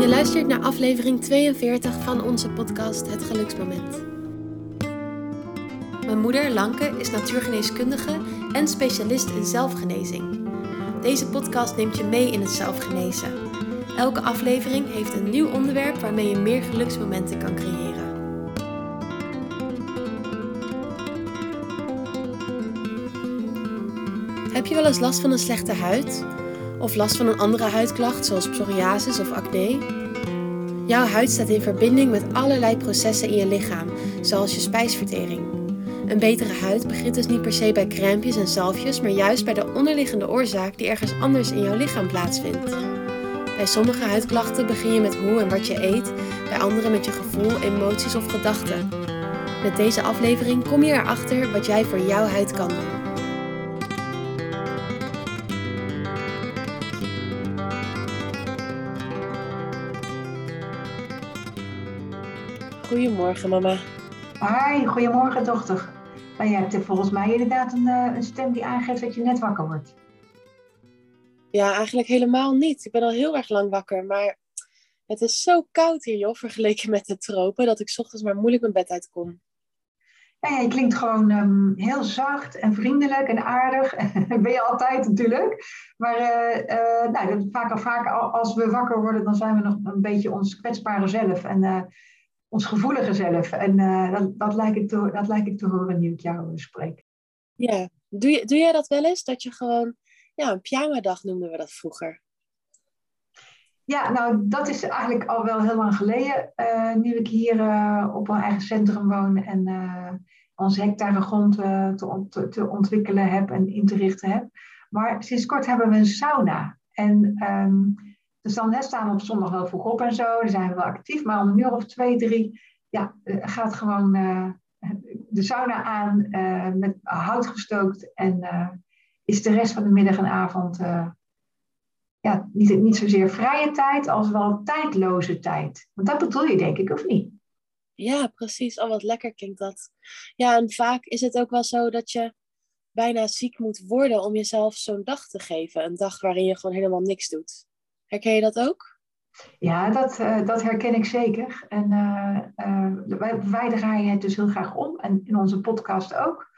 Je luistert naar aflevering 42 van onze podcast Het Geluksmoment. Mijn moeder, Lanke, is natuurgeneeskundige en specialist in zelfgenezing. Deze podcast neemt je mee in het zelfgenezen. Elke aflevering heeft een nieuw onderwerp waarmee je meer geluksmomenten kan creëren. Heb je wel eens last van een slechte huid? Of last van een andere huidklacht zoals psoriasis of acne? Jouw huid staat in verbinding met allerlei processen in je lichaam, zoals je spijsvertering. Een betere huid begint dus niet per se bij crèmpjes en zalfjes, maar juist bij de onderliggende oorzaak die ergens anders in jouw lichaam plaatsvindt. Bij sommige huidklachten begin je met hoe en wat je eet, bij andere met je gevoel, emoties of gedachten. Met deze aflevering kom je erachter wat jij voor jouw huid kan doen. Goedemorgen, mama. Hi, goedemorgen dochter. Maar je hebt volgens mij inderdaad een, eh, een stem die aangeeft dat je net wakker wordt. Ja, eigenlijk helemaal niet. Ik ben al heel erg lang wakker, maar het is zo koud hier, joh, vergeleken met de tropen, dat ik ochtends maar moeilijk mijn bed uitkom. Ja, je klinkt gewoon ehm, heel zacht en vriendelijk en aardig. ben je altijd natuurlijk. Maar uh, uh, nou, vaak, vaak als we wakker worden, dan zijn we nog een beetje ons kwetsbare zelf. En uh, ons gevoelige zelf. En uh, dat, dat, lijkt ik te, dat lijkt ik te horen nu ik jou spreek. Ja, doe, je, doe jij dat wel eens? Dat je gewoon, ja, een pyjama-dag noemden we dat vroeger. Ja, nou, dat is eigenlijk al wel heel lang geleden. Uh, nu ik hier uh, op een eigen centrum woon en onze hectare grond te, ont te, ontwikkelen heb en in te richten heb. Maar sinds kort hebben we een sauna. En um, dus dan net staan we op zondag wel vroeg op en zo. Dan zijn we wel actief. Maar om een uur of twee, drie ja, gaat gewoon uh, de sauna aan uh, met hout gestookt. En is de rest van de middag en avond ja, niet, niet zozeer vrije tijd als wel tijdloze tijd. Want dat bedoel je denk ik, of niet? Ja, precies. Al wat lekker klinkt dat. Ja, en vaak is het ook wel zo dat je bijna ziek moet worden om jezelf zo'n dag te geven. Een dag waarin je gewoon helemaal niks doet. Herken je dat ook? Ja, dat, uh, dat herken ik zeker. En uh, uh, wij, wij draaien het dus heel graag om. En in onze podcast ook.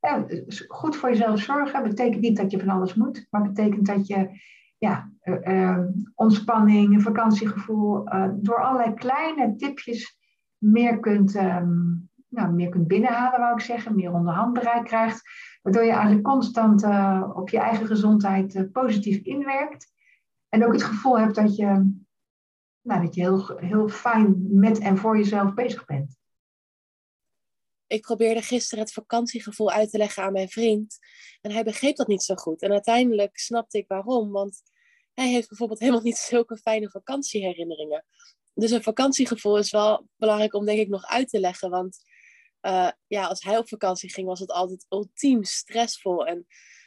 Ja, goed voor jezelf zorgen betekent niet dat je van alles moet. Maar betekent dat je ja, ontspanning, vakantiegevoel... door allerlei kleine tipjes meer kunt, um, nou, meer kunt binnenhalen, wou ik zeggen. Meer onder handbereik krijgt. Waardoor je eigenlijk constant op je eigen gezondheid positief inwerkt. En ook het gevoel hebt dat je, nou, dat je heel, heel fijn met en voor jezelf bezig bent. Ik probeerde gisteren het vakantiegevoel uit te leggen aan mijn vriend. En hij begreep dat niet zo goed. En uiteindelijk snapte ik waarom. Want hij heeft bijvoorbeeld helemaal niet zulke fijne vakantieherinneringen. Dus een vakantiegevoel is wel belangrijk om denk ik nog uit te leggen. Want uh, ja, als hij op vakantie ging, was het altijd ultiem stressvol. En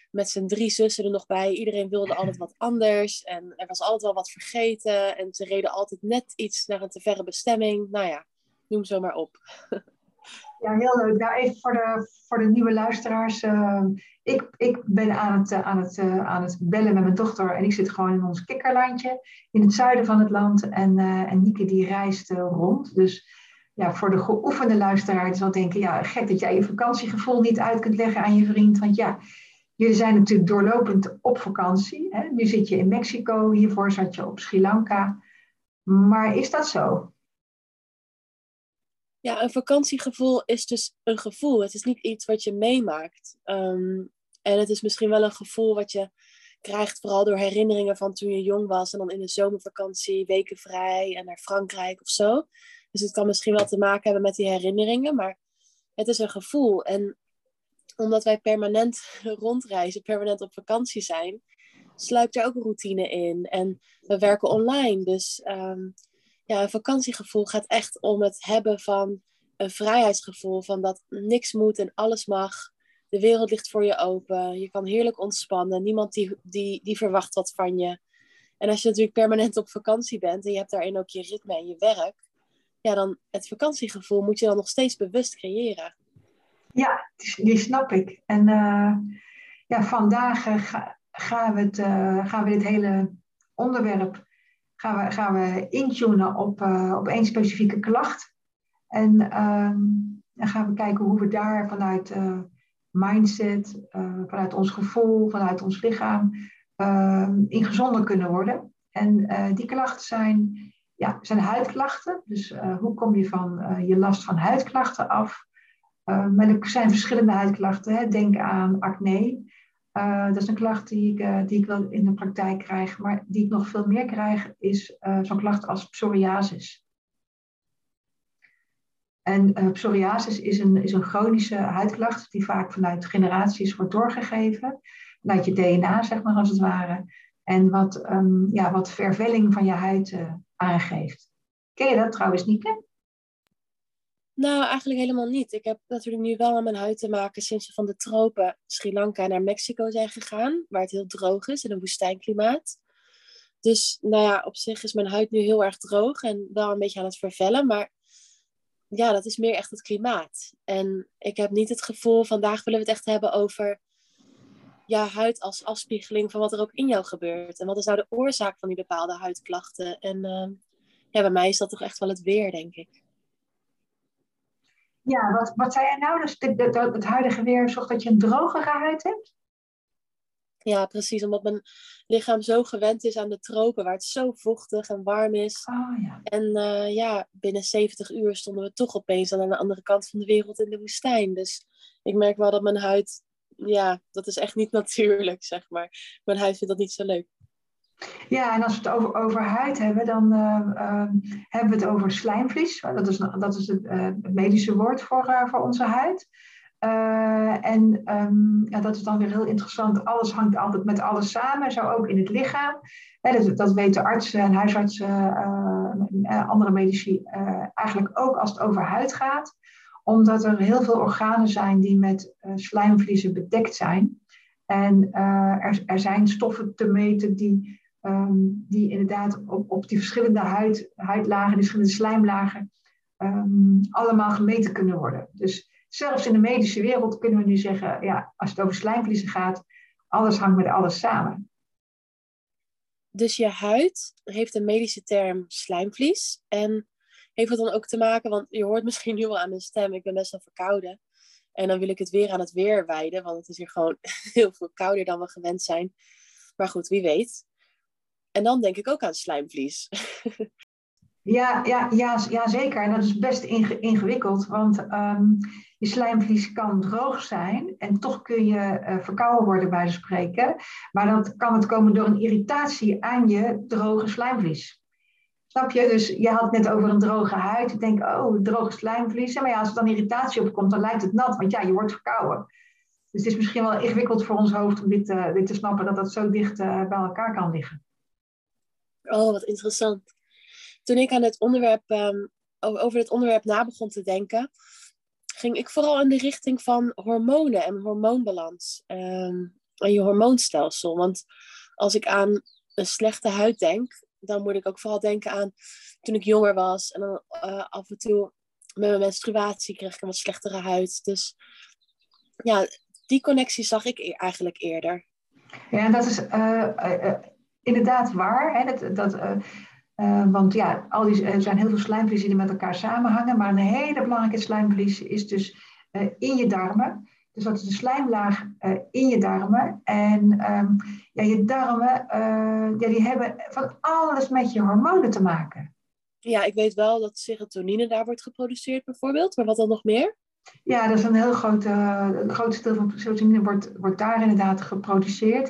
met zijn drie zussen er nog bij. Iedereen wilde altijd wat anders. En er was altijd wel wat vergeten. En ze reden altijd net iets naar een te verre bestemming. Nou ja, noem zo maar op. Ja, heel leuk. Nou, even voor de, voor de nieuwe luisteraars. Uh, ik, ik ben aan het, aan, het, uh, aan het bellen met mijn dochter. En ik zit gewoon in ons kikkerlandje. In het zuiden van het land. En, uh, en Nieke die reist rond. Dus ja, voor de geoefende luisteraar zal denken... Ja, gek dat jij je vakantiegevoel niet uit kunt leggen aan je vriend. Want ja, Jullie zijn natuurlijk doorlopend op vakantie. Hè? Nu zit je in Mexico, hiervoor zat je op Sri Lanka. Maar is dat zo? Ja, een vakantiegevoel is dus een gevoel. Het is niet iets wat je meemaakt. Um, en het is misschien wel een gevoel wat je krijgt, vooral door herinneringen van toen je jong was en dan in de zomervakantie, weken vrij en naar Frankrijk of zo. Dus het kan misschien wel te maken hebben met die herinneringen, maar het is een gevoel. En omdat wij permanent rondreizen, permanent op vakantie zijn, sluipt er ook routine in. En we werken online. Dus um, ja, een vakantiegevoel gaat echt om het hebben van een vrijheidsgevoel. Van dat niks moet en alles mag. De wereld ligt voor je open. Je kan heerlijk ontspannen. Niemand die, die, die verwacht wat van je. En als je natuurlijk permanent op vakantie bent en je hebt daarin ook je ritme en je werk, ja, dan het vakantiegevoel moet je dan nog steeds bewust creëren. Ja, die snap ik. En uh, ja, vandaag uh, gaan we, het, gaan we dit hele onderwerp gaan we, gaan we intunen op, op één specifieke klacht. En ehm, dan gaan we kijken hoe we daar vanuit mindset, vanuit ons gevoel, vanuit ons lichaam ehm, in gezonder kunnen worden. En die klachten zijn ja, zijn huidklachten. Dus hoe kom je van je last van huidklachten af? Uh, maar er zijn verschillende huidklachten. Hè. Denk aan acne. dat is een klacht die ik, die ik wel in de praktijk krijg. Maar die ik nog veel meer krijg, is zo'n klacht als psoriasis. En psoriasis is een, is een chronische huidklacht die vaak vanuit generaties wordt doorgegeven. Vanuit je DNA, zeg maar, als het ware. En wat, um, ja, wat vervelling van je huid aangeeft. Ken je dat trouwens niet? Nou, eigenlijk helemaal niet. Ik heb natuurlijk nu wel aan mijn huid te maken sinds we van de tropen Sri Lanka naar Mexico zijn gegaan, waar het heel droog is in een woestijnklimaat. Dus nou ja, op zich is mijn huid nu heel erg droog en wel een beetje aan het vervellen, maar ja, dat is meer echt het klimaat. En ik heb niet het gevoel, vandaag willen we het echt hebben over ja, huid als afspiegeling van wat er ook in jou gebeurt. En wat is nou de oorzaak van die bepaalde huidklachten? En uh, ja, bij mij is dat toch echt wel het weer, denk ik. Ja, wat, wat zei jij nou? Dus het, het, het huidige weer zorgt dat je een drogere huid hebt? Ja, precies. Omdat mijn lichaam zo gewend is aan de tropen, waar het zo vochtig en warm is. Oh, ja. En uh, ja, binnen 70 uur stonden we toch opeens aan de andere kant van de wereld in de woestijn. Dus ik merk wel dat mijn huid ja, dat is echt niet natuurlijk, zeg maar. Mijn huid vindt dat niet zo leuk. Ja, en als we het over, over huid hebben, dan uh, uh, hebben we het over slijmvlies. Dat is, dat is het, uh, medische woord voor, voor onze huid. en um, ja, dat is dan weer heel interessant. Alles hangt altijd met alles samen, zo ook in het lichaam. dat, dat weten artsen en huisartsen en andere medici eigenlijk ook als het over huid gaat omdat er heel veel organen zijn die met slijmvliezen bedekt zijn. En er, er, zijn stoffen te meten die, um, die inderdaad op, op die verschillende huid, huidlagen, die verschillende slijmlagen, um, allemaal gemeten kunnen worden. Dus zelfs in de medische wereld kunnen we nu zeggen, ja, als het over slijmvliezen gaat, alles hangt met alles samen. Dus je huid heeft een medische term slijmvlies. En heeft het dan ook te maken, want je hoort misschien nu wel aan mijn stem, ik ben best wel verkouden. En dan wil ik het weer aan het weer wijden, want het is hier gewoon heel veel kouder dan we gewend zijn. Maar goed, wie weet. En dan denk ik ook aan slijmvlies. Ja, ja, ja, ja zeker. En dat is best ingewikkeld, want um, je slijmvlies kan droog zijn en toch kun je uh, verkouden worden bij de spreken. Maar dan kan het komen door een irritatie aan je droge slijmvlies. Snap je? Dus je had het net over een droge huid. Ik denk, oh, droge slijmvlies. Maar ja, als er dan irritatie opkomt, dan lijkt het nat. Want ja, je wordt verkouden. Dus het is misschien wel ingewikkeld voor ons hoofd om dit, uh, dit te snappen, dat dat zo dicht uh, bij elkaar kan liggen. Oh, wat interessant. Toen ik aan het onderwerp, um, over het onderwerp na begon te denken, ging ik vooral in de richting van hormonen en hormoonbalans. Um, en je hormoonstelsel. Want als ik aan een slechte huid denk, dan moet ik ook vooral denken aan toen ik jonger was. En dan uh, af en toe met mijn menstruatie kreeg ik een wat slechtere huid. Dus ja, die connectie zag ik e-, eigenlijk eerder. Ja, dat is uh, uh, inderdaad waar. Hè? Dat, dat, want ja, al die, er zijn heel veel slijmvliezen die met elkaar samenhangen. Maar een hele belangrijke slijmvlies is dus in je darmen. Dus dat is de slijmlaag in je darmen. En um, ja, je darmen ja, die hebben van alles met je hormonen te maken. Ja, ik weet wel dat serotonine daar wordt geproduceerd bijvoorbeeld. Maar wat dan nog meer? Ja, dat is een heel groot, uh, groot deel van serotonine wordt, wordt daar inderdaad geproduceerd.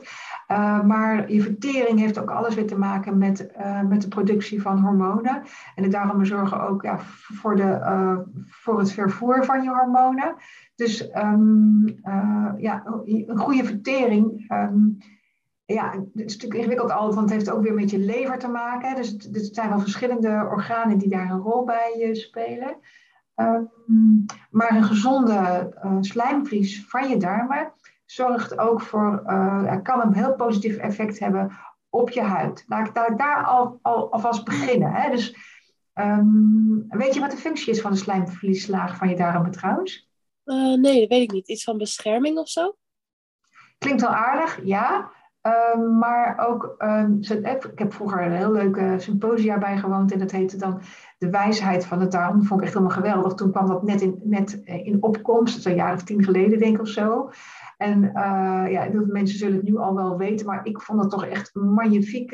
Uh, maar je vertering heeft ook alles weer te maken met, uh, met de productie van hormonen. En de darmen zorgen ook ja, voor, de, voor het vervoer van je hormonen. Dus um, ja, een goede vertering. Um, ja, het is natuurlijk ingewikkeld altijd, want het heeft ook weer met je lever te maken. Dus het, het zijn wel verschillende organen die daar een rol bij spelen. Ehm, maar een gezonde uh, slijmvlies van je darmen zorgt ook voor, uh, kan een heel positief effect hebben op je huid. Laat ik daar, daar al, al, alvast beginnen. Hè? Dus um, weet je wat de functie is van de slijmvlieslaag van je darmen trouwens? Uh, nee, dat weet ik niet. Iets van bescherming of zo? Klinkt wel aardig, ja. Ehm, maar ook, um, ik heb vroeger een heel leuke symposia bijgewoond en dat heette dan De wijsheid van het darm. Dat vond ik echt helemaal geweldig. Toen kwam dat net in, net in opkomst, een jaar of tien geleden denk ik of zo. En uh, ja, mensen zullen het nu al wel weten, maar ik vond het toch echt een magnifiek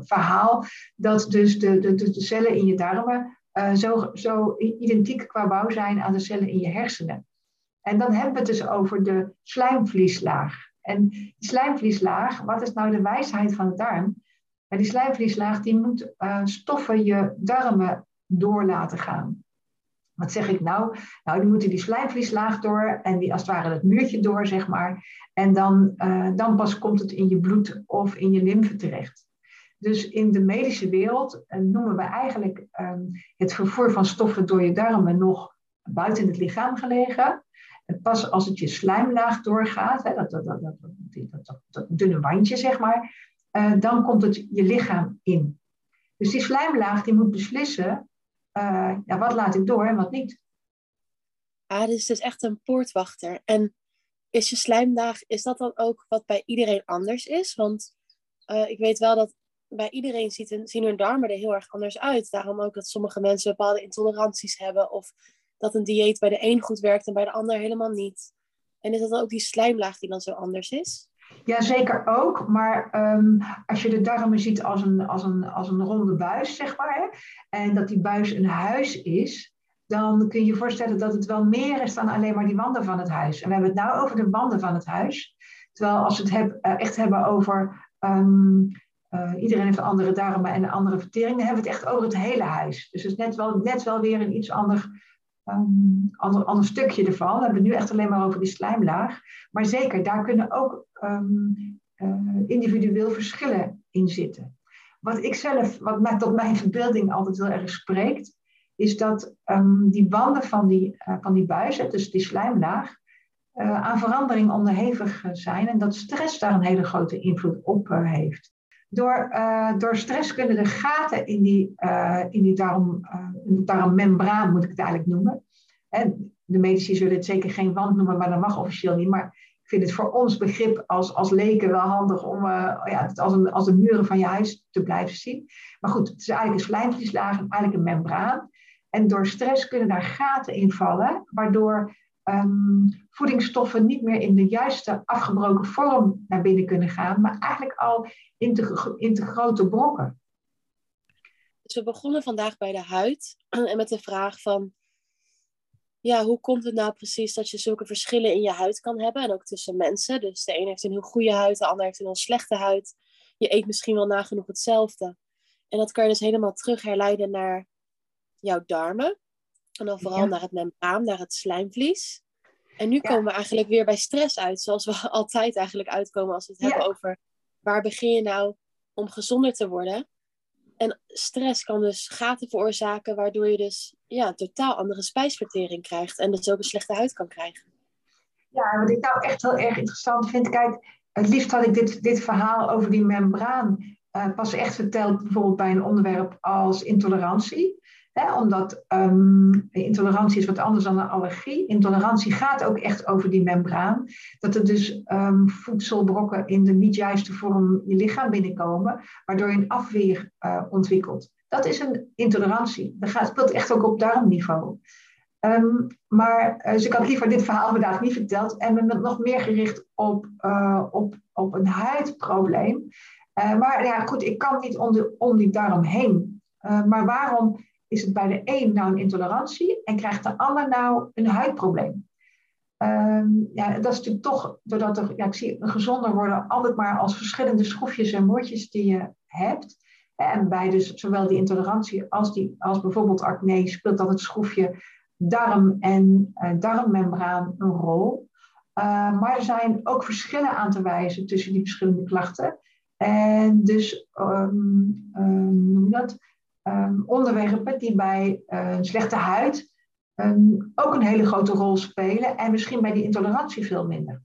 verhaal. Dat dus de, de, de, cellen in je darmen zo, zo identiek qua bouw zijn aan de cellen in je hersenen. En dan hebben we het dus over de slijmvlieslaag. En die slijmvlieslaag, wat is nou de wijsheid van de darm? die slijmvlieslaag die moet stoffen je darmen door laten gaan. Wat zeg ik nou? Nou, die moeten die slijmvlieslaag door en die als het ware het muurtje door, zeg maar. En dan, uh, dan pas komt het in je bloed of in je lymfe terecht. Dus in de medische wereld uh, noemen we eigenlijk um, het vervoer van stoffen door je darmen nog buiten het lichaam gelegen. Pas als het je slijmlaag doorgaat, hè, dat, dat, dat, dat, dunne wandje zeg maar, uh, dan komt het je lichaam in. Dus die slijmlaag die moet beslissen uh, ja, wat laat ik door en wat niet. Ah, dus het is echt een poortwachter. En is je slijmlaag, is dat dan ook wat bij iedereen anders is? Want uh, ik weet wel dat bij iedereen ziet zien hun darmen er heel erg anders uit. Daarom ook dat sommige mensen bepaalde intoleranties hebben. Of dat een dieet bij de een goed werkt en bij de ander helemaal niet. En is dat dan ook die slijmlaag die dan zo anders is? Ja, zeker ook. Maar um, als je de darmen ziet als een, als een, als een ronde buis, zeg maar, hè, en dat die buis een huis is, dan kun je je voorstellen dat het wel meer is dan alleen maar die wanden van het huis. En we hebben het nou over de wanden van het huis. Terwijl als we het uh, echt hebben over um, uh, iedereen heeft andere darmen en andere verteringen, dan hebben we het echt over het hele huis. Dus het is net wel, net wel weer een iets ander um, ander, ander stukje ervan. We hebben het nu echt alleen maar over die slijmlaag. Maar zeker, daar kunnen ook um, uh, individueel verschillen in zitten. Wat ik zelf, wat mij, tot mijn verbeelding altijd heel erg spreekt, is dat um, die wanden van die, uh, van die buizen, dus die slijmlaag, uh, aan verandering onderhevig zijn en dat stress daar een hele grote invloed op heeft. Door, uh, door stress kunnen de gaten in die, uh, in die darm, in darmmembraan, moet ik het eigenlijk noemen. En de medici zullen het zeker geen wand noemen, maar dat mag officieel niet. Maar ik vind het voor ons begrip als, als leken wel handig om ja, het als, een, als de muren van je huis te blijven zien. Maar goed, het is eigenlijk een slijmvlieslaag, eigenlijk een membraan. En door stress kunnen daar gaten in vallen, waardoor um, voedingsstoffen niet meer in de juiste afgebroken vorm naar binnen kunnen gaan, maar eigenlijk al in te, in te grote brokken. Dus we begonnen vandaag bij de huid en met de vraag van, ja, hoe komt het nou precies dat je zulke verschillen in je huid kan hebben en ook tussen mensen? Dus de een heeft een heel goede huid, de ander heeft een heel slechte huid. Je eet misschien wel nagenoeg hetzelfde. En dat kan je dus helemaal terug herleiden naar jouw darmen. En dan vooral ja. naar het membraan, naar het slijmvlies. En nu ja. komen we eigenlijk weer bij stress uit, zoals we altijd eigenlijk uitkomen als we het ja. hebben over waar begin je nou om gezonder te worden. En stress kan dus gaten veroorzaken, waardoor je dus ja, een totaal andere spijsvertering krijgt en dus ook een slechte huid kan krijgen. Ja, wat ik nou echt heel erg interessant vind, kijk, het liefst had ik dit, dit verhaal over die membraan uh, pas echt verteld, bijvoorbeeld bij een onderwerp als intolerantie. Omdat um, intolerantie is wat anders dan een allergie. Intolerantie gaat ook echt over die membraan. Dat er dus um, voedselbrokken in de niet juiste vorm je lichaam binnenkomen, waardoor je een afweer uh, ontwikkelt. Dat is een intolerantie. Dat speelt echt ook op darmniveau. Um, maar uh, dus ik had liever dit verhaal vandaag niet verteld en me nog meer gericht op, uh, op, op een huidprobleem. Maar ja, goed, ik kan niet om, de, om die darm heen. maar waarom is het bij de een nou een intolerantie en krijgt de ander nou een huidprobleem. Um, ja, dat is natuurlijk toch, doordat er, ja, ik zie gezonder worden altijd maar als verschillende schroefjes en moordjes die je hebt. En bij dus zowel die intolerantie als, die, als bijvoorbeeld acne speelt dan het schroefje darm en uh, darmmembraan een rol. Uh, maar er zijn ook verschillen aan te wijzen tussen die verschillende klachten. En dus, um, um, noem je dat? Um, onderwerpen die bij uh, een slechte huid um, ook een hele grote rol spelen en misschien bij die intolerantie veel minder.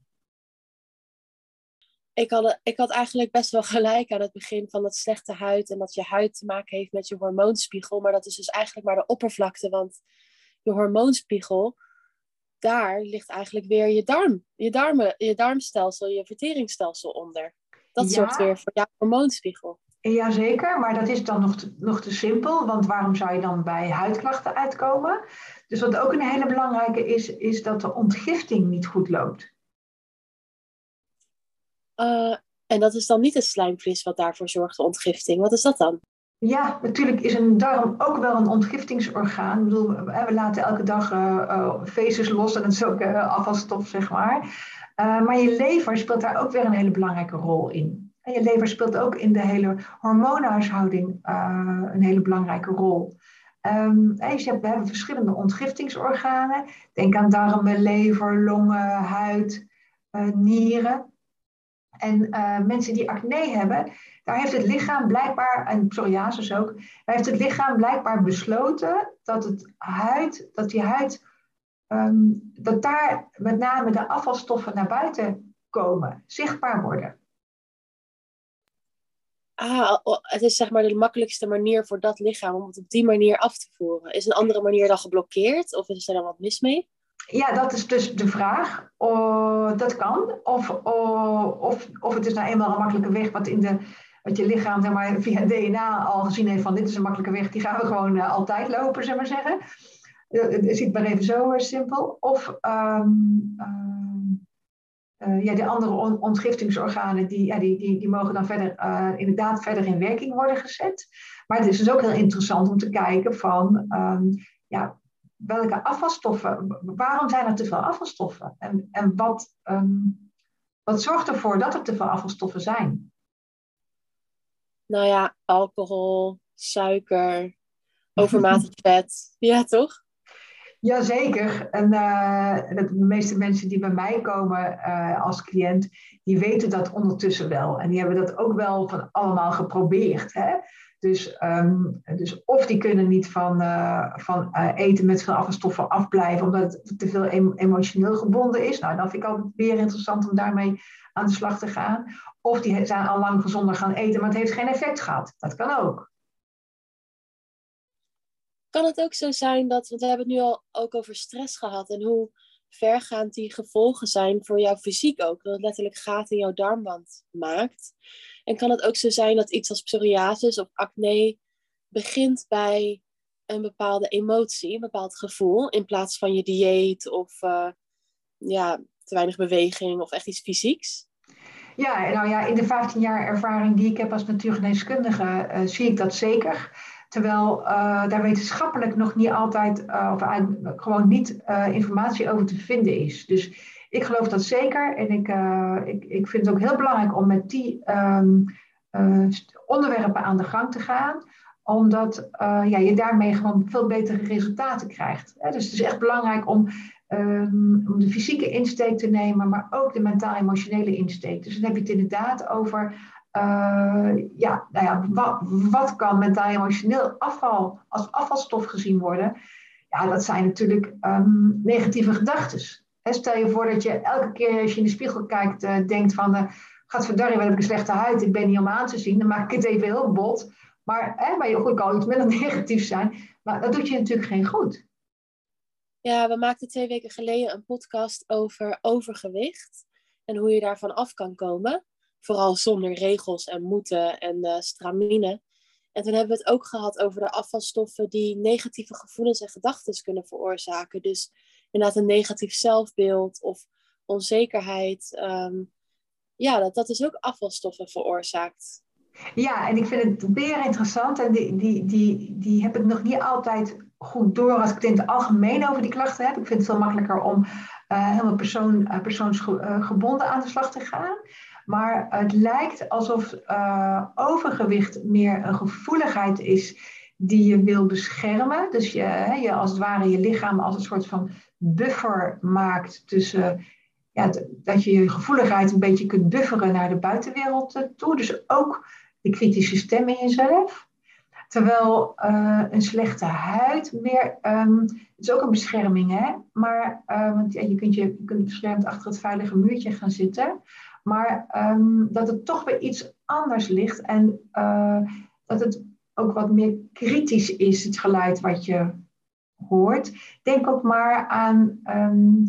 Ik had, ik had eigenlijk best wel gelijk aan het begin van dat slechte huid en dat je huid te maken heeft met je hormoonspiegel, maar dat is dus eigenlijk maar de oppervlakte, want je hormoonspiegel daar ligt eigenlijk weer je darm, je, darmen, je darmstelsel, je verteringsstelsel onder. Dat zorgt weer voor jouw hormoonspiegel. Jazeker, maar dat is dan nog te, nog te simpel, want waarom zou je dan bij huidklachten uitkomen? Dus wat ook een hele belangrijke is, is dat de ontgifting niet goed loopt. Uh, en dat is dan niet het slijmvlies wat daarvoor zorgt, de ontgifting. Wat is dat dan? Ja, natuurlijk is een darm ook wel een ontgiftingsorgaan. Ik bedoel, we laten elke dag uh, los en dat is ook uh, afvalstof, zeg maar. maar je lever speelt daar ook weer een hele belangrijke rol in. En je lever speelt ook in de hele hormoonhuishouding een hele belangrijke rol. Um, je hebt, we hebben verschillende ontgiftingsorganen. Denk aan darmen, lever, longen, huid, nieren. En mensen die acne hebben, daar heeft het lichaam blijkbaar, en psoriasis ook, daar heeft het lichaam blijkbaar besloten dat, het huid, dat die huid, um, dat daar met name de afvalstoffen naar buiten komen, zichtbaar worden. Ah, het is zeg maar de makkelijkste manier voor dat lichaam om het op die manier af te voeren. Is een andere manier dan geblokkeerd of is er dan wat mis mee? Ja, dat is dus de vraag. Uh, dat kan. Of, of, of het is nou eenmaal een makkelijke weg wat, in de, wat je lichaam zeg maar, via DNA al gezien heeft van dit is een makkelijke weg, die gaan we gewoon uh, altijd lopen, zeg maar zeggen. Uh, het is maar even zo simpel. Of um, ja, de andere ontgiftingsorganen die, ja, die, die, die mogen dan verder, inderdaad verder in werking worden gezet. Maar het is dus ook heel interessant om te kijken van um, ja, welke afvalstoffen, waarom zijn er te veel afvalstoffen? En, en wat, um, wat zorgt ervoor dat er te veel afvalstoffen zijn? Nou ja, alcohol, suiker, overmatig vet. Ja, toch? Jazeker. En uh, de meeste mensen die bij mij komen uh, als cliënt, die weten dat ondertussen wel. En die hebben dat ook wel van allemaal geprobeerd. Hè? Dus, um, dus of die kunnen niet van, uh, van eten met veel afvalstoffen afblijven, omdat het te veel emotioneel gebonden is. Nou, dan vind ik altijd weer interessant om daarmee aan de slag te gaan. Of die zijn al lang gezonder gaan eten, maar het heeft geen effect gehad. Dat kan ook. Kan het ook zo zijn dat, want we hebben het nu al ook over stress gehad en hoe vergaand die gevolgen zijn voor jouw fysiek ook, dat het letterlijk gaten in jouw darmwand maakt. En kan het ook zo zijn dat iets als psoriasis of acne begint bij een bepaalde emotie, een bepaald gevoel, in plaats van je dieet of uh, ja, te weinig beweging of echt iets fysieks? Ja, nou ja, in de 15 jaar ervaring die ik heb als natuurgeneeskundige uh, zie ik dat zeker. Terwijl uh, daar wetenschappelijk nog niet altijd, of gewoon niet informatie over te vinden is. Dus ik geloof dat zeker. En ik, ik, ik vind het ook heel belangrijk om met die uh, onderwerpen aan de gang te gaan. Omdat ja, je daarmee gewoon veel betere resultaten krijgt. Hè? Dus het is echt belangrijk om, um, om de fysieke insteek te nemen, maar ook de mentaal-emotionele insteek. Dus dan heb je het inderdaad over ja, nou ja, wat, wat kan mentaal-emotioneel afval als afvalstof gezien worden? Ja, dat zijn natuurlijk um, negatieve gedachten stel je voor dat je elke keer als je in de spiegel kijkt, uh, denkt van, uh, gaat verdarren, wat heb ik een slechte huid, ik ben niet om aan te zien, dan maak ik het even heel bot. Maar, hè, maar je kan iets minder negatief zijn, maar dat doet je natuurlijk geen goed. Ja, we maakten twee weken geleden een podcast over overgewicht en hoe je daarvan af kan komen. Vooral zonder regels en moeten en uh, stramine. En toen hebben we het ook gehad over de afvalstoffen die negatieve gevoelens en gedachten kunnen veroorzaken. Dus inderdaad een negatief zelfbeeld of onzekerheid. Ehm, ja, dat dat dus ook afvalstoffen veroorzaakt. Ja, en ik vind het weer interessant en die, die, die, die heb ik nog niet altijd goed door als ik het in het algemeen over die klachten heb. Ik vind het veel makkelijker om uh, helemaal persoon, uh, persoonsgebonden aan de slag te gaan. Maar het lijkt alsof uh, overgewicht meer een gevoeligheid is die je wil beschermen. Dus je, je als het ware je lichaam als een soort van buffer maakt tussen ja, dat je je gevoeligheid een beetje kunt bufferen naar de buitenwereld toe. Dus ook de kritische stem in jezelf. Terwijl uh, een slechte huid meer, um, het is ook een bescherming, hè? Maar want, je, kunt je, je kunt beschermd achter het veilige muurtje gaan zitten. Maar um, dat het toch weer iets anders ligt en uh, dat het ook wat meer kritisch is, het geluid wat je hoort, denk ook maar aan um,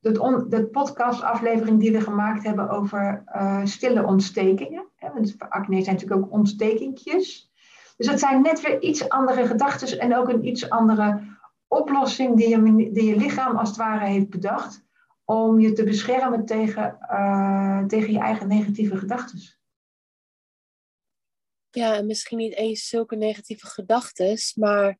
de, podcastaflevering die we gemaakt hebben over uh, stille ontstekingen. Want acne zijn natuurlijk ook ontstekingjes. Dus dat zijn net weer iets andere gedachten en ook een iets andere oplossing die je, die je lichaam als het ware heeft bedacht om je te beschermen tegen, uh, tegen je eigen negatieve gedachten. Ja, en misschien niet eens zulke negatieve gedachten, maar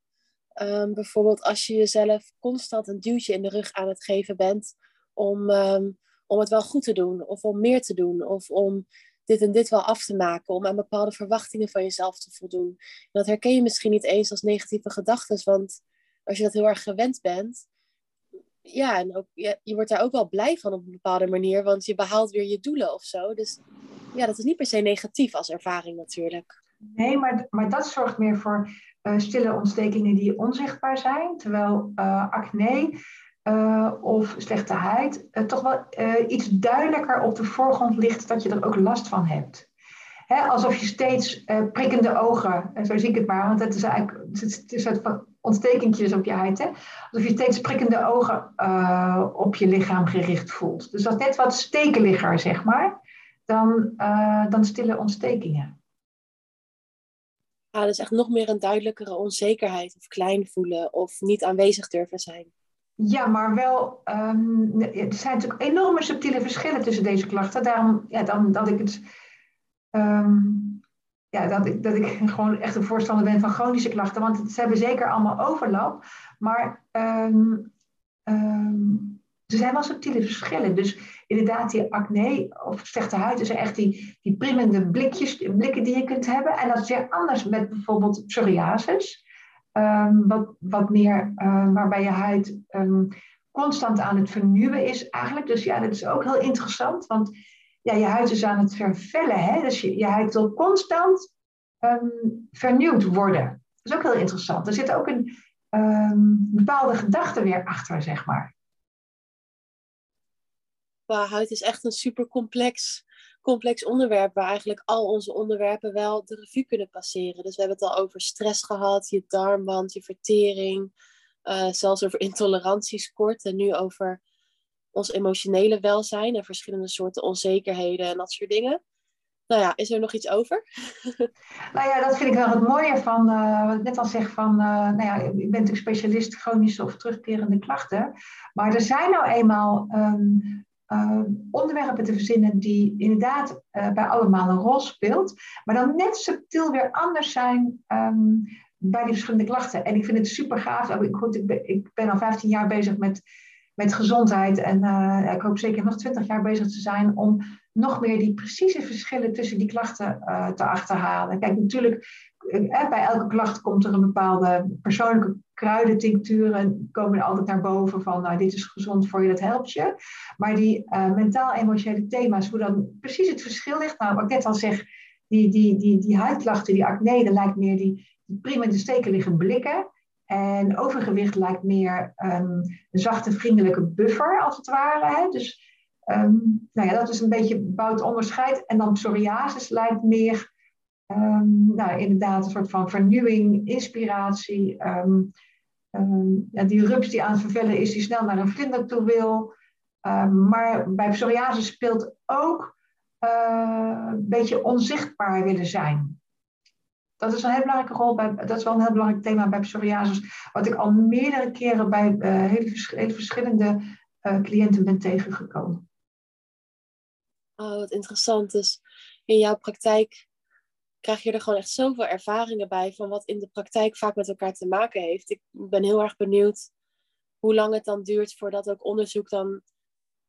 um, bijvoorbeeld als je jezelf constant een duwtje in de rug aan het geven bent om, um, om het wel goed te doen, of om meer te doen, of om dit en dit wel af te maken, om aan bepaalde verwachtingen van jezelf te voldoen. En dat herken je misschien niet eens als negatieve gedachten, want als je dat heel erg gewend bent, ja, en ook, je, je wordt daar ook wel blij van op een bepaalde manier, want je behaalt weer je doelen of zo. Dus ja, dat is niet per se negatief als ervaring natuurlijk. Nee, maar, maar dat zorgt meer voor uh, stille ontstekingen die onzichtbaar zijn. Terwijl uh, acne uh, of slechte huid toch wel iets duidelijker op de voorgrond ligt dat je er ook last van hebt. Hè, alsof je steeds prikkende ogen, zo zie ik het maar, want het is eigenlijk het is van ontstekentjes op je huid. Hè? Alsof je steeds prikkende ogen op je lichaam gericht voelt. Dus dat is net wat stekeliger, zeg maar, dan, dan stille ontstekingen. Ah, dus echt nog meer een duidelijkere onzekerheid of klein voelen of niet aanwezig durven zijn. Ja, maar wel, um, er zijn natuurlijk enorme subtiele verschillen tussen deze klachten. Daarom ja, dan, dat ik het, um, ja, dat ik, dat ik gewoon echt een voorstander ben van chronische klachten. Want ze hebben zeker allemaal overlap. Maar um, er zijn wel subtiele verschillen. Dus inderdaad, die acne of slechte huid, is echt die, die priemende blikjes, blikken die je kunt hebben. En dat is weer anders met bijvoorbeeld psoriasis. Um, wat, wat meer, waarbij je huid constant aan het vernieuwen is eigenlijk. Dus ja, dat is ook heel interessant, want ja, je huid is aan het vervellen. Hè? Dus je, je huid wil constant um, vernieuwd worden. Dat is ook heel interessant. Er zit ook een bepaalde gedachte weer achter, zeg maar huid is echt een super complex, onderwerp waar eigenlijk al onze onderwerpen wel de revue kunnen passeren. Dus we hebben het al over stress gehad, je darmwand, je vertering, uh, zelfs over intoleranties kort en nu over ons emotionele welzijn en verschillende soorten onzekerheden en dat soort dingen. Nou ja, is er nog iets over? nou ja, dat vind ik wel het mooie van, uh, wat ik net al zeg, van, uh, nou ja, ik ben natuurlijk specialist chronische of terugkerende klachten. Maar er zijn nou eenmaal um, uh, onderwerpen te verzinnen die inderdaad bij allemaal een rol speelt, maar dan net subtiel weer anders zijn um, bij die verschillende klachten. En ik vind het super gaaf. Ik ben al 15 jaar bezig met, met gezondheid en uh, ik hoop zeker nog 20 jaar bezig te zijn om nog meer die precieze verschillen tussen die klachten te achterhalen. Kijk, natuurlijk, bij elke klacht komt er een bepaalde persoonlijke kruidentincturen komen er altijd naar boven van, nou, dit is gezond voor je, dat helpt je. Maar die mentaal-emotionele thema's, hoe dan precies het verschil ligt, nou, wat ik net al zeg, die, die, die, die huidklachten, die acne, dat lijkt meer die, die prima in de steken liggen blikken. En overgewicht lijkt meer um, een zachte, vriendelijke buffer, als het ware. Dus um, nou ja, dat is een beetje bouwt onderscheid. En dan psoriasis lijkt meer, um, nou, inderdaad, een soort van vernieuwing, inspiratie. Ja, die rups die aan het vervellen is, die snel naar een vlinder toe wil. Maar bij psoriasis speelt ook uh, een beetje onzichtbaar willen zijn. Dat is een heel belangrijke rol bij, dat is wel een heel belangrijk thema bij psoriasis, wat ik al meerdere keren bij uh, hele, verschillende uh, cliënten ben tegengekomen. Oh, wat interessant. Dus in jouw praktijk krijg je er gewoon echt zoveel ervaringen bij van wat in de praktijk vaak met elkaar te maken heeft. Ik ben heel erg benieuwd hoe lang het dan duurt voordat ook onderzoek dan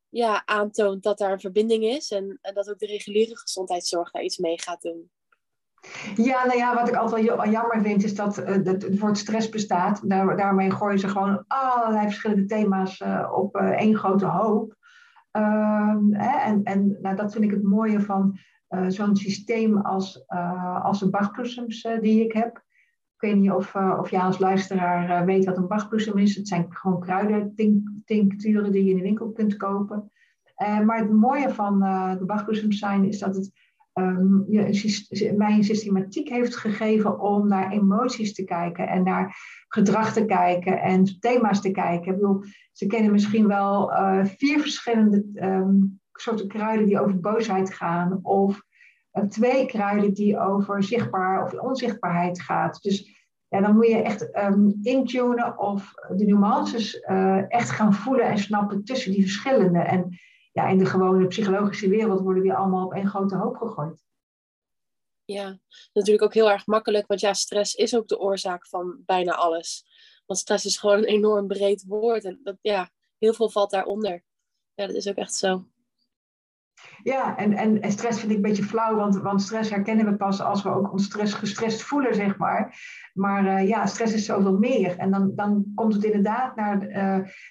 ja, aantoont dat daar een verbinding is en, en dat ook de reguliere gezondheidszorg daar iets mee gaat doen. Ja, nou ja, wat ik altijd wel jammer vind is dat, uh, het woord stress bestaat. Daar, daarmee gooien ze gewoon allerlei verschillende thema's uh, op uh, één grote hoop. Ehm, hè, en en nou, dat vind ik het mooie van zo'n systeem als, als de Bachbloesems die ik heb. Ik weet niet of, of jij als luisteraar weet wat een Bachbloesem is. Het zijn gewoon kruidentincturen die je in de winkel kunt kopen. maar het mooie van de Bachbloesems zijn is dat het um, mij een systematiek heeft gegeven om naar emoties te kijken en naar gedrag te kijken en thema's te kijken. Ik bedoel, ze kennen misschien wel uh, vier verschillende um, soorten kruiden die over boosheid gaan, of uh, twee kruiden die over zichtbaar of onzichtbaarheid gaat. Dus ja, dan moet je echt um, intunen of de nuances uh, echt gaan voelen en snappen tussen die verschillende. En ja, in de gewone psychologische wereld worden die allemaal op één grote hoop gegooid. Ja, natuurlijk ook heel erg makkelijk, want ja, stress is ook de oorzaak van bijna alles. Want stress is gewoon een enorm breed woord en dat, ja, heel veel valt daaronder. Ja, dat is ook echt zo. Ja, en, en, stress vind ik een beetje flauw, want, want stress herkennen we pas als we ook ons stress gestrest voelen, zeg maar. Maar uh, ja, stress is zoveel meer. En dan, dan komt het inderdaad naar, uh,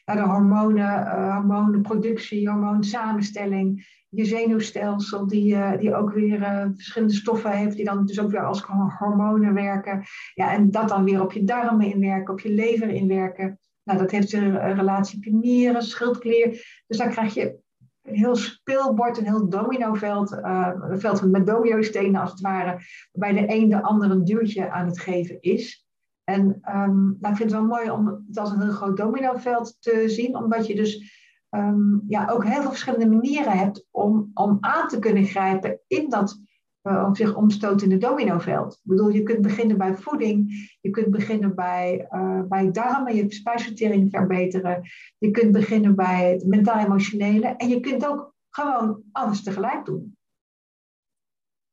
naar de hormonen, hormonenproductie, hormoonsamenstelling, je zenuwstelsel, die, die ook weer verschillende stoffen heeft, die dan dus ook weer als hormonen werken. Ja, en dat dan weer op je darmen inwerken, op je lever inwerken. Nou, dat heeft een relatie op je nieren, schildklier. Dus dan krijg je een heel speelbord, een heel dominoveld, uh, een veld met domino-stenen als het ware, waarbij de een de ander een duwtje aan het geven is. En um, nou, ik vind het wel mooi om het als een heel groot dominoveld te zien, omdat je dus um, ja, ook heel veel verschillende manieren hebt om, om aan te kunnen grijpen in dat uh, op zich omstotende dominoveld. Ik bedoel, je kunt beginnen bij voeding, je kunt beginnen bij, uh, bij darmen, je spijsvertering verbeteren, je kunt beginnen bij het mentaal-emotionele en je kunt ook gewoon alles tegelijk doen.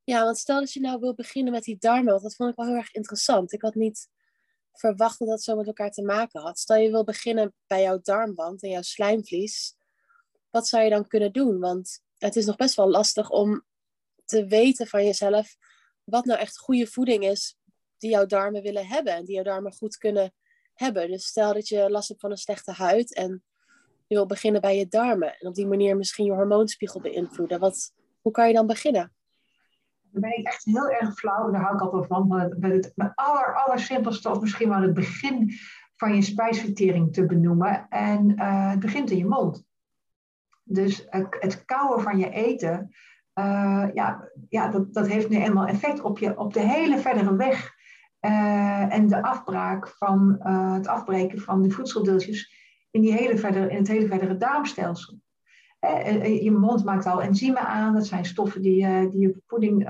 Ja, want stel dat je nou wil beginnen met die darmen, want dat vond ik wel heel erg interessant. Ik had niet verwacht dat dat zo met elkaar te maken had. Stel je wil beginnen bij jouw darmwand en jouw slijmvlies, wat zou je dan kunnen doen? Want het is nog best wel lastig om te weten van jezelf wat nou echt goede voeding is die jouw darmen willen hebben en die jouw darmen goed kunnen hebben. Dus stel dat je last hebt van een slechte huid en je wil beginnen bij je darmen en op die manier misschien je hormoonspiegel beïnvloeden. Wat, hoe kan je dan beginnen? Dan ben ik echt heel erg flauw, daar hou ik altijd van, met het, aller, simpelste of misschien wel het begin van je spijsvertering te benoemen. En uh, het begint in je mond. Dus het, het van je eten uh, ja, ja dat, dat heeft nu eenmaal effect op, je, op de hele verdere weg uh, en de afbraak van uh, het afbreken van de voedseldeeltjes in, die hele verdere, in het hele verdere darmstelsel. je mond maakt al enzymen aan, dat zijn stoffen die, die je voeding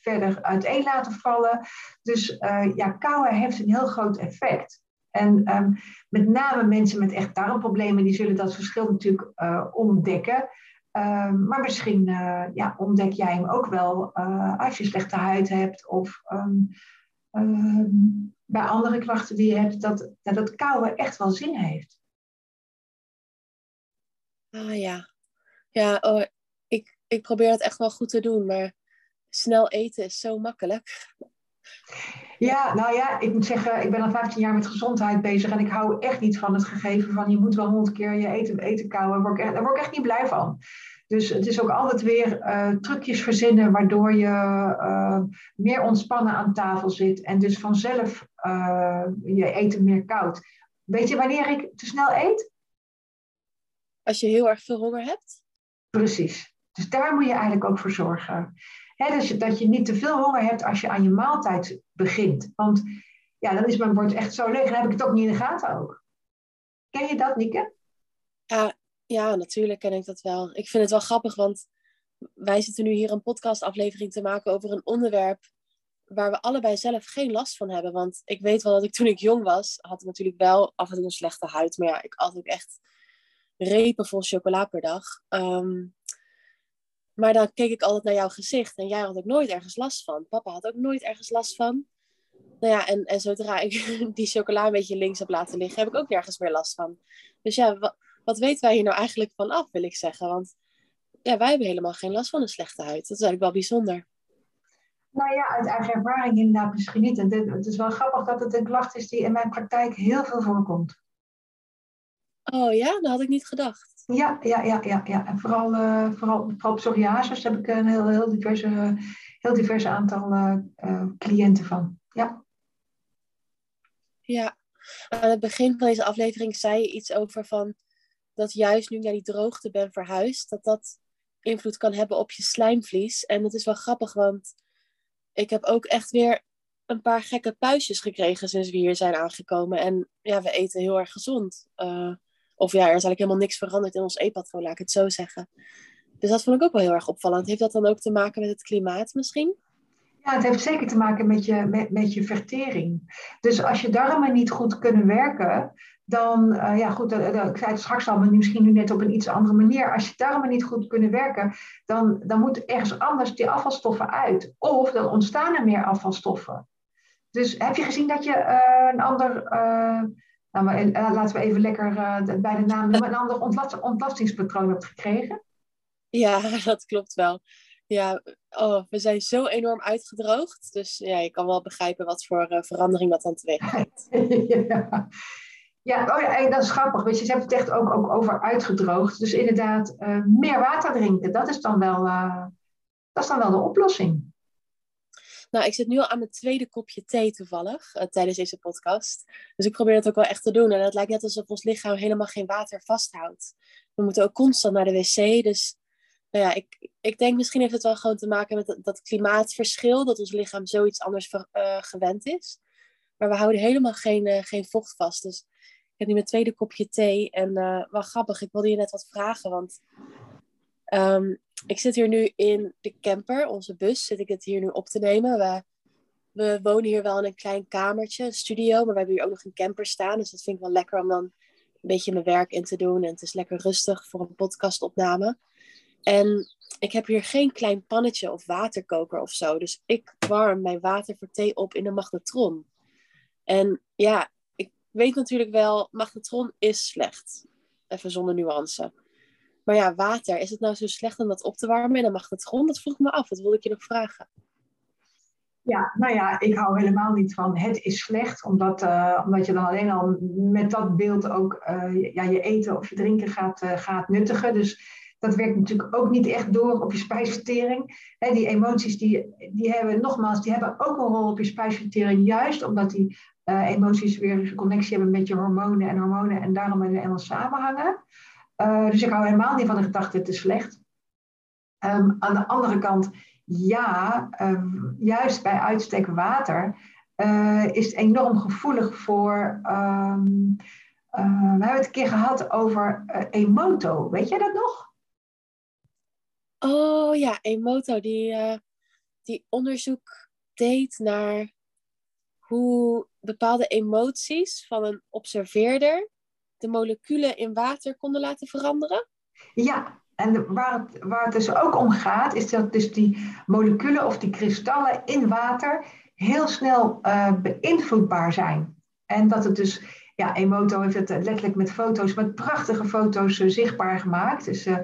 verder uiteen laten vallen. Dus ja, kauwen heeft een heel groot effect. En um, met name mensen met echt darmproblemen, die zullen dat verschil natuurlijk ontdekken. Ehm, maar misschien uh, ja, ontdek jij hem ook wel uh, als je slechte huid hebt of um, um, bij andere klachten die je hebt, dat, dat het kouwen echt wel zin heeft. Ah ja, ja oh, ik, ik probeer het echt wel goed te doen, maar snel eten is zo makkelijk. Ja, nou ja, ik moet zeggen, ik ben al 15 jaar met gezondheid bezig en ik hou echt niet van het gegeven van je moet wel honderd keer je eten, eten kouwen. Daar word, ik, daar word ik echt niet blij van. Dus het is ook altijd weer uh, trucjes verzinnen waardoor je uh, meer ontspannen aan tafel zit en dus vanzelf uh, je eten meer koud. Weet je wanneer ik te snel eet? Als je heel erg veel honger hebt? Precies. Dus daar moet je eigenlijk ook voor zorgen. Dus dat je niet te veel honger hebt als je aan je maaltijd begint. Want ja, dan is mijn bord echt zo leeg. Dan heb ik het ook niet in de gaten ook. Ken je dat, Nieke? Ja, ja, natuurlijk ken ik dat wel. Ik vind het wel grappig, want wij zitten nu hier een podcastaflevering te maken over een onderwerp waar we allebei zelf geen last van hebben. Want ik weet wel dat ik toen ik jong was, had ik natuurlijk wel af en toe een slechte huid. Maar ja, ik at ook echt repen vol chocola per dag. Ehm, maar dan keek ik altijd naar jouw gezicht en jij had ook nooit ergens last van. Papa had ook nooit ergens last van. Nou ja, en, en zodra ik die chocola een beetje links heb laten liggen, heb ik ook nergens meer last van. Dus ja, wat, wat weten wij hier nou eigenlijk van af, wil ik zeggen? Want ja, wij hebben helemaal geen last van een slechte huid. Dat is eigenlijk wel bijzonder. Nou ja, uit eigen ervaring inderdaad misschien niet. En het is wel grappig dat het een klacht is die in mijn praktijk heel veel voorkomt. Oh ja, dat had ik niet gedacht. Ja, ja, ja, ja. ja. En vooral, uh, vooral, vooral psoriasis heb ik een heel, heel, diverse, heel diverse aantal uh, cliënten van. Ja. Ja, aan het begin van deze aflevering zei je iets over van dat juist nu ik naar die droogte ben verhuisd, dat dat invloed kan hebben op je slijmvlies. En het is wel grappig, want ik heb ook echt weer een paar gekke puistjes gekregen sinds we hier zijn aangekomen. En ja, we eten heel erg gezond. Uh, of ja, er is eigenlijk helemaal niks veranderd in ons eetpatroon, laat ik het zo zeggen. Dus dat vond ik ook wel heel erg opvallend. Heeft dat dan ook te maken met het klimaat misschien? Ja, het heeft zeker te maken met je, met, met je vertering. Dus als je darmen niet goed kunnen werken, dan, uh, ja goed, uh, ik zei het straks al, maar misschien nu net op een iets andere manier. Als je darmen niet goed kunnen werken, dan, dan moet ergens anders die afvalstoffen uit. Of dan ontstaan er meer afvalstoffen. Dus heb je gezien dat je een ander, nou, maar, laten we even lekker bij de naam noemen, een ander ontlast, ontlastingspatroon hebt gekregen? Ja, dat klopt wel. Ja, oh, we zijn zo enorm uitgedroogd. Dus ja, je kan wel begrijpen wat voor verandering dat dan teweeg brengt. ja. Ja, oh ja, en dat is grappig. Weet je, ze hebben het echt ook, ook over uitgedroogd. Dus inderdaad, uh, meer water drinken, dat is, dan wel, uh, dat is dan wel de oplossing. Nou, ik zit nu al aan mijn tweede kopje thee toevallig uh, tijdens deze podcast. Dus ik probeer het ook wel echt te doen. En het lijkt net alsof ons lichaam helemaal geen water vasthoudt. We moeten ook constant naar de wc. Dus nou ja, ik, ik denk misschien heeft het wel gewoon te maken met dat, dat klimaatverschil. Dat ons lichaam zoiets anders gewend is. Maar we houden helemaal geen, geen vocht vast. Dus ik heb nu mijn tweede kopje thee. En uh, wel grappig, ik wilde je net wat vragen. Want um, ik zit hier nu in de camper, onze bus, zit ik het hier nu op te nemen. We, we wonen hier wel in een klein kamertje, een studio. Maar we hebben hier ook nog een camper staan. Dus dat vind ik wel lekker om dan een beetje mijn werk in te doen. En het is lekker rustig voor een podcastopname. En ik heb hier geen klein pannetje of waterkoker of zo. Dus ik warm mijn water voor thee op in een magnetron. En ja, weet natuurlijk wel, magnetron is slecht. Even zonder nuance. Maar ja, water, is het nou zo slecht om dat op te warmen in een magnetron? Dat vroeg me af, dat wilde ik je nog vragen. Ja, nou ja, ik hou helemaal niet van het is slecht, omdat, uh, omdat je dan alleen al met dat beeld ook uh, ja, je eten of je drinken gaat, uh, gaat nuttigen. Dus dat werkt natuurlijk ook niet echt door op je spijsvertering. Die emoties die, die hebben, nogmaals, die hebben ook een rol op je spijsvertering, juist omdat die emoties weer een connectie hebben met je hormonen en hormonen en daarom in helemaal samenhangen. Uh, dus ik hou helemaal niet van de gedachte, het is slecht. Um, aan de andere kant, ja, um, juist bij uitstek water uh, is het enorm gevoelig voor. Um, we hebben het een keer gehad over Emoto. Weet jij dat nog? Oh ja, Emoto, die, die onderzoek deed naar hoe bepaalde emoties van een observeerder de moleculen in water konden laten veranderen? Ja, en waar het, waar het dus ook om gaat, is dat dus die moleculen of die kristallen in water heel snel uh, beïnvloedbaar zijn. En dat het dus, ja, Emoto heeft het letterlijk met foto's, met prachtige foto's uh, zichtbaar gemaakt. Dus uh,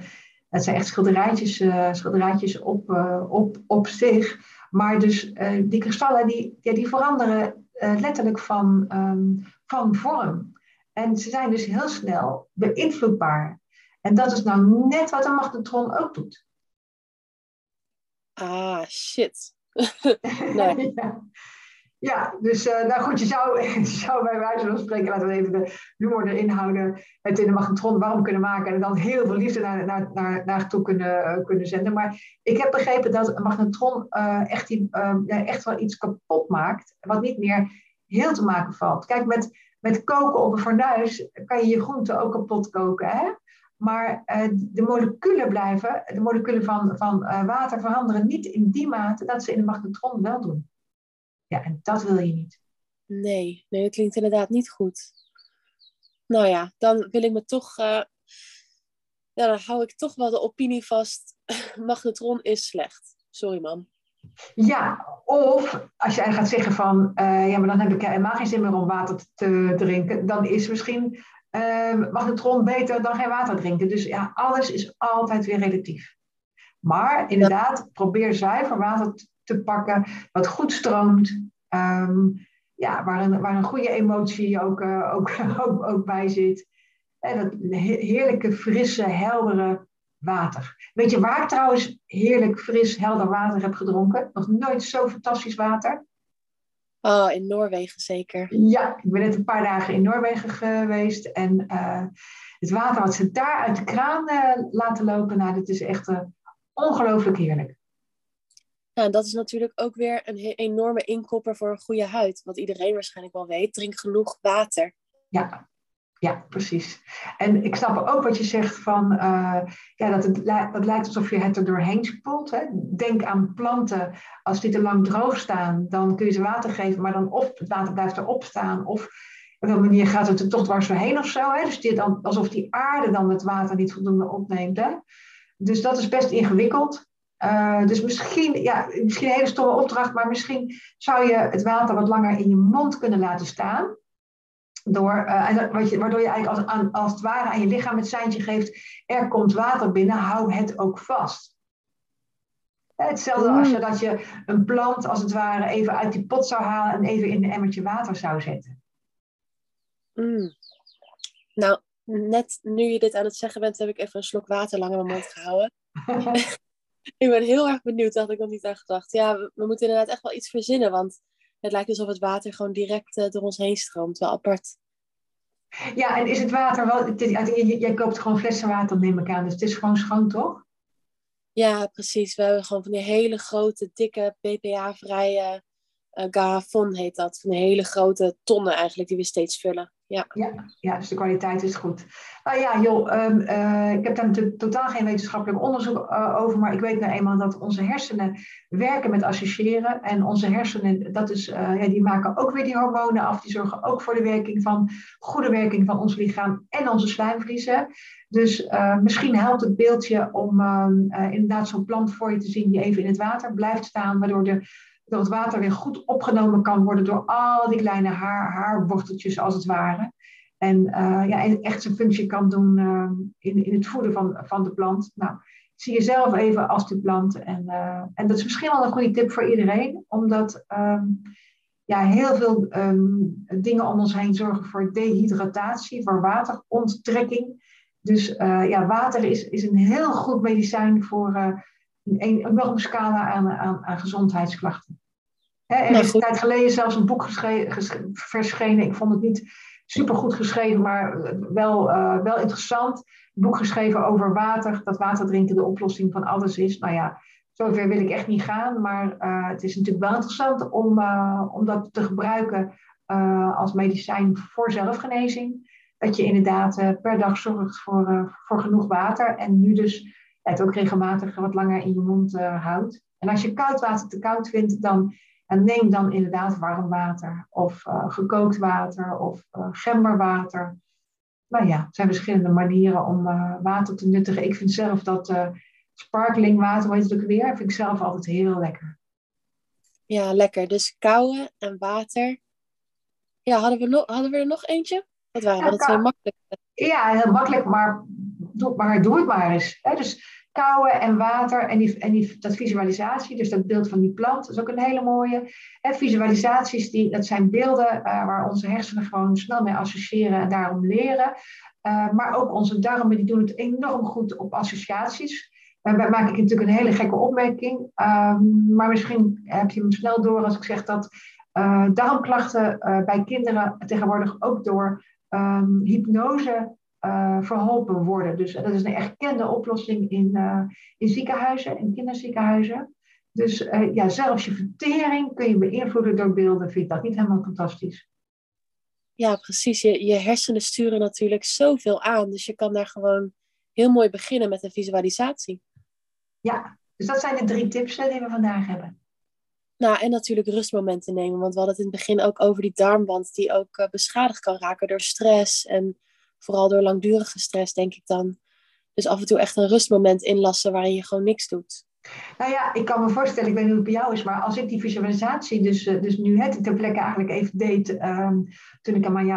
het zijn echt schilderijtjes, schilderijtjes op, op, op zich. Maar dus die kristallen die, ja, die veranderen letterlijk van, um, van vorm. En ze zijn dus heel snel beïnvloedbaar. En dat is nou net wat een magnetron ook doet. Ah, shit. nee. ja. Ja, dus uh, nou goed, je zou, je zou bij wijze van spreken, laten we even de humor erin houden, het in de magnetron warm kunnen maken en dan heel veel liefde naar, naar, naar, naartoe kunnen, uh, kunnen zenden. Maar ik heb begrepen dat een magnetron uh, echt, die, echt wel iets kapot maakt, wat niet meer heel te maken valt. Kijk, met, met koken op een fornuis kan je je groenten ook kapot koken, hè? Maar de moleculen blijven, de moleculen van, van water veranderen niet in die mate dat ze in de magnetron wel doen. Ja, en dat wil je niet. Nee, nee, dat klinkt inderdaad niet goed. Nou ja, dan wil ik me toch. Uh, ja, dan hou ik toch wel de opinie vast. Magnetron is slecht. Sorry, man. Ja, of als jij gaat zeggen van. Uh, ja, maar dan heb ik helemaal geen zin meer om water te drinken. Dan is misschien uh, magnetron beter dan geen water drinken. Dus ja, alles is altijd weer relatief. Maar inderdaad, probeer zuiver water te pakken, wat goed stroomt. Um, ja, waar, een, waar een goede emotie ook, uh, ook, ook, ook, bij zit. En dat heerlijke, frisse, heldere water. Weet je waar ik trouwens heerlijk, fris, helder water heb gedronken? Nog nooit zo fantastisch water. Oh, in Noorwegen zeker. Ja, ik ben net een paar dagen in Noorwegen geweest. En uh, het water wat ze daar uit de kraan uh, laten lopen, nou, dat is echt ongelooflijk heerlijk. Nou, dat is natuurlijk ook weer een enorme inkopper voor een goede huid. Wat iedereen waarschijnlijk wel weet. Drink genoeg water. Ja, ja, precies. En ik snap ook wat je zegt van, uh, ja, dat het dat lijkt alsof je het er doorheen spoelt. Hè? Denk aan planten, als die te lang droog staan, dan kun je ze water geven, maar dan of het water blijft erop staan, of op een manier gaat het er toch dwars doorheen of zo. Hè? Dus dit dan, alsof die aarde dan het water niet voldoende opneemt. Hè? Dus dat is best ingewikkeld. Uh, dus misschien, ja, misschien een hele stomme opdracht, maar misschien zou je het water wat langer in je mond kunnen laten staan. Door, uh, wat je, waardoor je eigenlijk als, als het ware aan je lichaam het seintje geeft, er komt water binnen, hou het ook vast. Hetzelfde als je, mm. dat je een plant als het ware even uit die pot zou halen en even in een emmertje water zou zetten. Mm. Nou, net nu je dit aan het zeggen bent, heb ik even een slok water lang in mijn mond gehouden. ik ben heel erg benieuwd, daar had ik nog niet aan gedacht. Ja, we, we, moeten inderdaad echt wel iets verzinnen, want het lijkt alsof het water gewoon direct uh, door ons heen stroomt. Wel apart. Ja, en is het water wel... Jij koopt gewoon flessen water, neem ik aan. Dus het is gewoon schoon, toch? Ja, precies. We hebben gewoon van die hele grote, dikke, BPA-vrije uh, garafon heet dat. Van die hele grote tonnen eigenlijk, die we steeds vullen. Ja. Ja, dus de kwaliteit is goed. Nou ja, joh, um, uh, ik heb daar natuurlijk totaal geen wetenschappelijk onderzoek uh, over, maar ik weet nou eenmaal dat onze hersenen werken met associëren. En onze hersenen, dat is, uh, ja, die maken ook weer die hormonen af. Die zorgen ook voor de werking van, goede werking van ons lichaam en onze slijmvliezen. Dus misschien helpt het beeldje om inderdaad zo'n plant voor je te zien die even in het water blijft staan, waardoor de dat het water weer goed opgenomen kan worden door al die kleine haar, haarworteltjes als het ware. En uh, ja, echt zijn functie kan doen uh, in, in het voeden van, van de plant. Nou, zie jezelf even als die plant. En, uh, en dat is misschien wel een goede tip voor iedereen, omdat um, ja, heel veel um, dingen om ons heen zorgen voor dehydratatie, voor wateronttrekking. Dus ja, water is, is een heel goed medicijn voor een enorme scala aan, aan, aan gezondheidsklachten. Hè, er is een tijd geleden zelfs een boek verschenen. Ik vond het niet super goed geschreven, maar wel, uh, wel interessant. Een boek geschreven over water, dat water drinken de oplossing van alles is. Nou ja, zover wil ik echt niet gaan, maar uh, het is natuurlijk wel interessant om, uh, om dat te gebruiken als medicijn voor zelfgenezing. Dat je inderdaad per dag zorgt voor, voor genoeg water en nu dus het ook regelmatig wat langer in je mond houdt. En als je koud water te koud vindt, dan en neem dan inderdaad warm water of uh, gekookt water of uh, gemberwater. Nou ja, er zijn verschillende manieren om uh, water te nuttigen. Ik vind zelf dat sparkling water, hoe heet het ook weer, vind ik zelf altijd heel lekker. Ja, lekker. Dus kouwen en water. Ja, hadden we, nog, hadden we er nog eentje? Dat waren ja, dat heel makkelijk. Ja, heel makkelijk, maar maar doe het maar eens. Hè? Dus kouwen en water en, en dat visualisatie, dus dat beeld van die plant, is ook een hele mooie. Visualisaties, die, dat zijn beelden uh, waar onze hersenen gewoon snel mee associëren en daarom leren. Uh, maar ook onze darmen, die doen het enorm goed op associaties. Daarbij maak ik natuurlijk een hele gekke opmerking. Um, maar misschien heb je hem snel door als ik zeg dat uh, darmklachten bij kinderen tegenwoordig ook door um, hypnose uh, verholpen worden. Dus dat is een erkende oplossing in, uh, in ziekenhuizen, in kinderziekenhuizen. Dus uh, ja, zelfs je vertering kun je beïnvloeden door beelden. Vind ik dat niet helemaal fantastisch? Ja, precies. Je, je hersenen sturen natuurlijk zoveel aan. Dus je kan daar gewoon heel mooi beginnen met een visualisatie. Ja, dus dat zijn de drie tips die we vandaag hebben. Nou, en natuurlijk rustmomenten nemen. Want we hadden het in het begin ook over die darmwand die ook beschadigd kan raken door stress en Vooral door langdurige stress, denk ik dan. Dus af en toe echt een rustmoment inlassen waarin je gewoon niks doet. Nou ja, ik kan me voorstellen, ik weet niet hoe het bij jou is, maar als ik die visualisatie dus, eh, dus nu het ter plekke eigenlijk even deed, um, toen ik aan,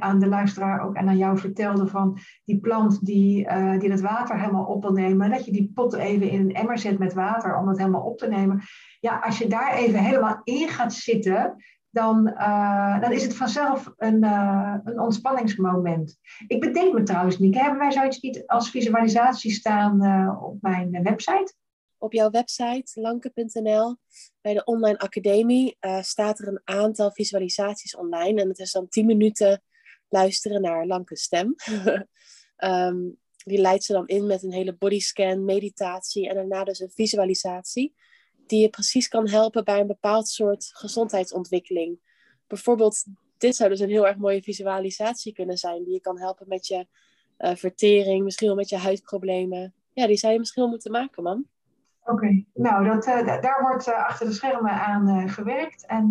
aan de luisteraar ook en aan jou vertelde van die plant die, uh, die dat water helemaal op wil nemen, dat je die pot even in een emmer zet met water om het helemaal op te nemen. Ja, als je daar even helemaal in gaat zitten, dan, uh, dan is het vanzelf een, uh, een ontspanningsmoment. Ik bedenk me trouwens niet, hebben wij zoiets niet als visualisatie staan uh, op mijn website? Op jouw website, lanke.nl, bij de online academie, staat er een aantal visualisaties online. En het is dan 10 minuten luisteren naar Lanke stem. um, die leidt ze dan in met een hele bodyscan, meditatie en daarna dus een visualisatie. Die je precies kan helpen bij een bepaald soort gezondheidsontwikkeling. Bijvoorbeeld, dit zou dus een heel erg mooie visualisatie kunnen zijn. Die je kan helpen met je uh, vertering, misschien wel met je huidproblemen. Ja, die zou je misschien wel moeten maken, man. Oké, nou, dat, uh, daar wordt uh, achter de schermen aan gewerkt. En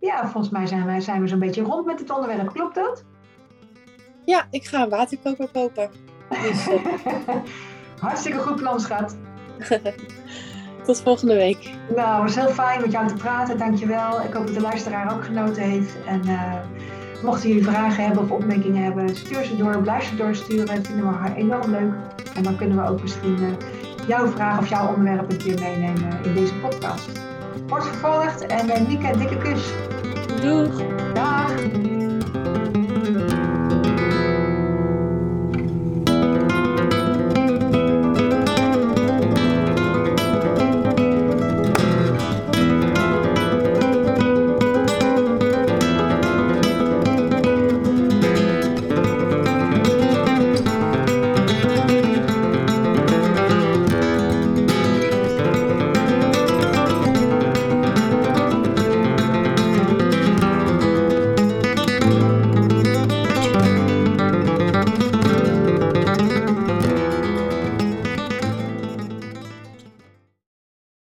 ja, volgens mij zijn, wij, zijn we zo'n beetje rond met het onderwerp. Klopt dat? Ja, ik ga een waterkoker kopen. Dus, Hartstikke goed plan, schat. Tot volgende week. Nou, het was heel fijn met jou te praten. Dankjewel. Ik hoop dat de luisteraar ook genoten heeft. En Mochten jullie vragen hebben of opmerkingen hebben, stuur ze door, blijf ze doorsturen. Dat vinden we enorm leuk. En dan kunnen we ook misschien uh, jouw vraag of jouw onderwerp een keer meenemen in deze podcast. Wordt vervolgd en uh, Nieke, dikke kus. Doeg. Dag.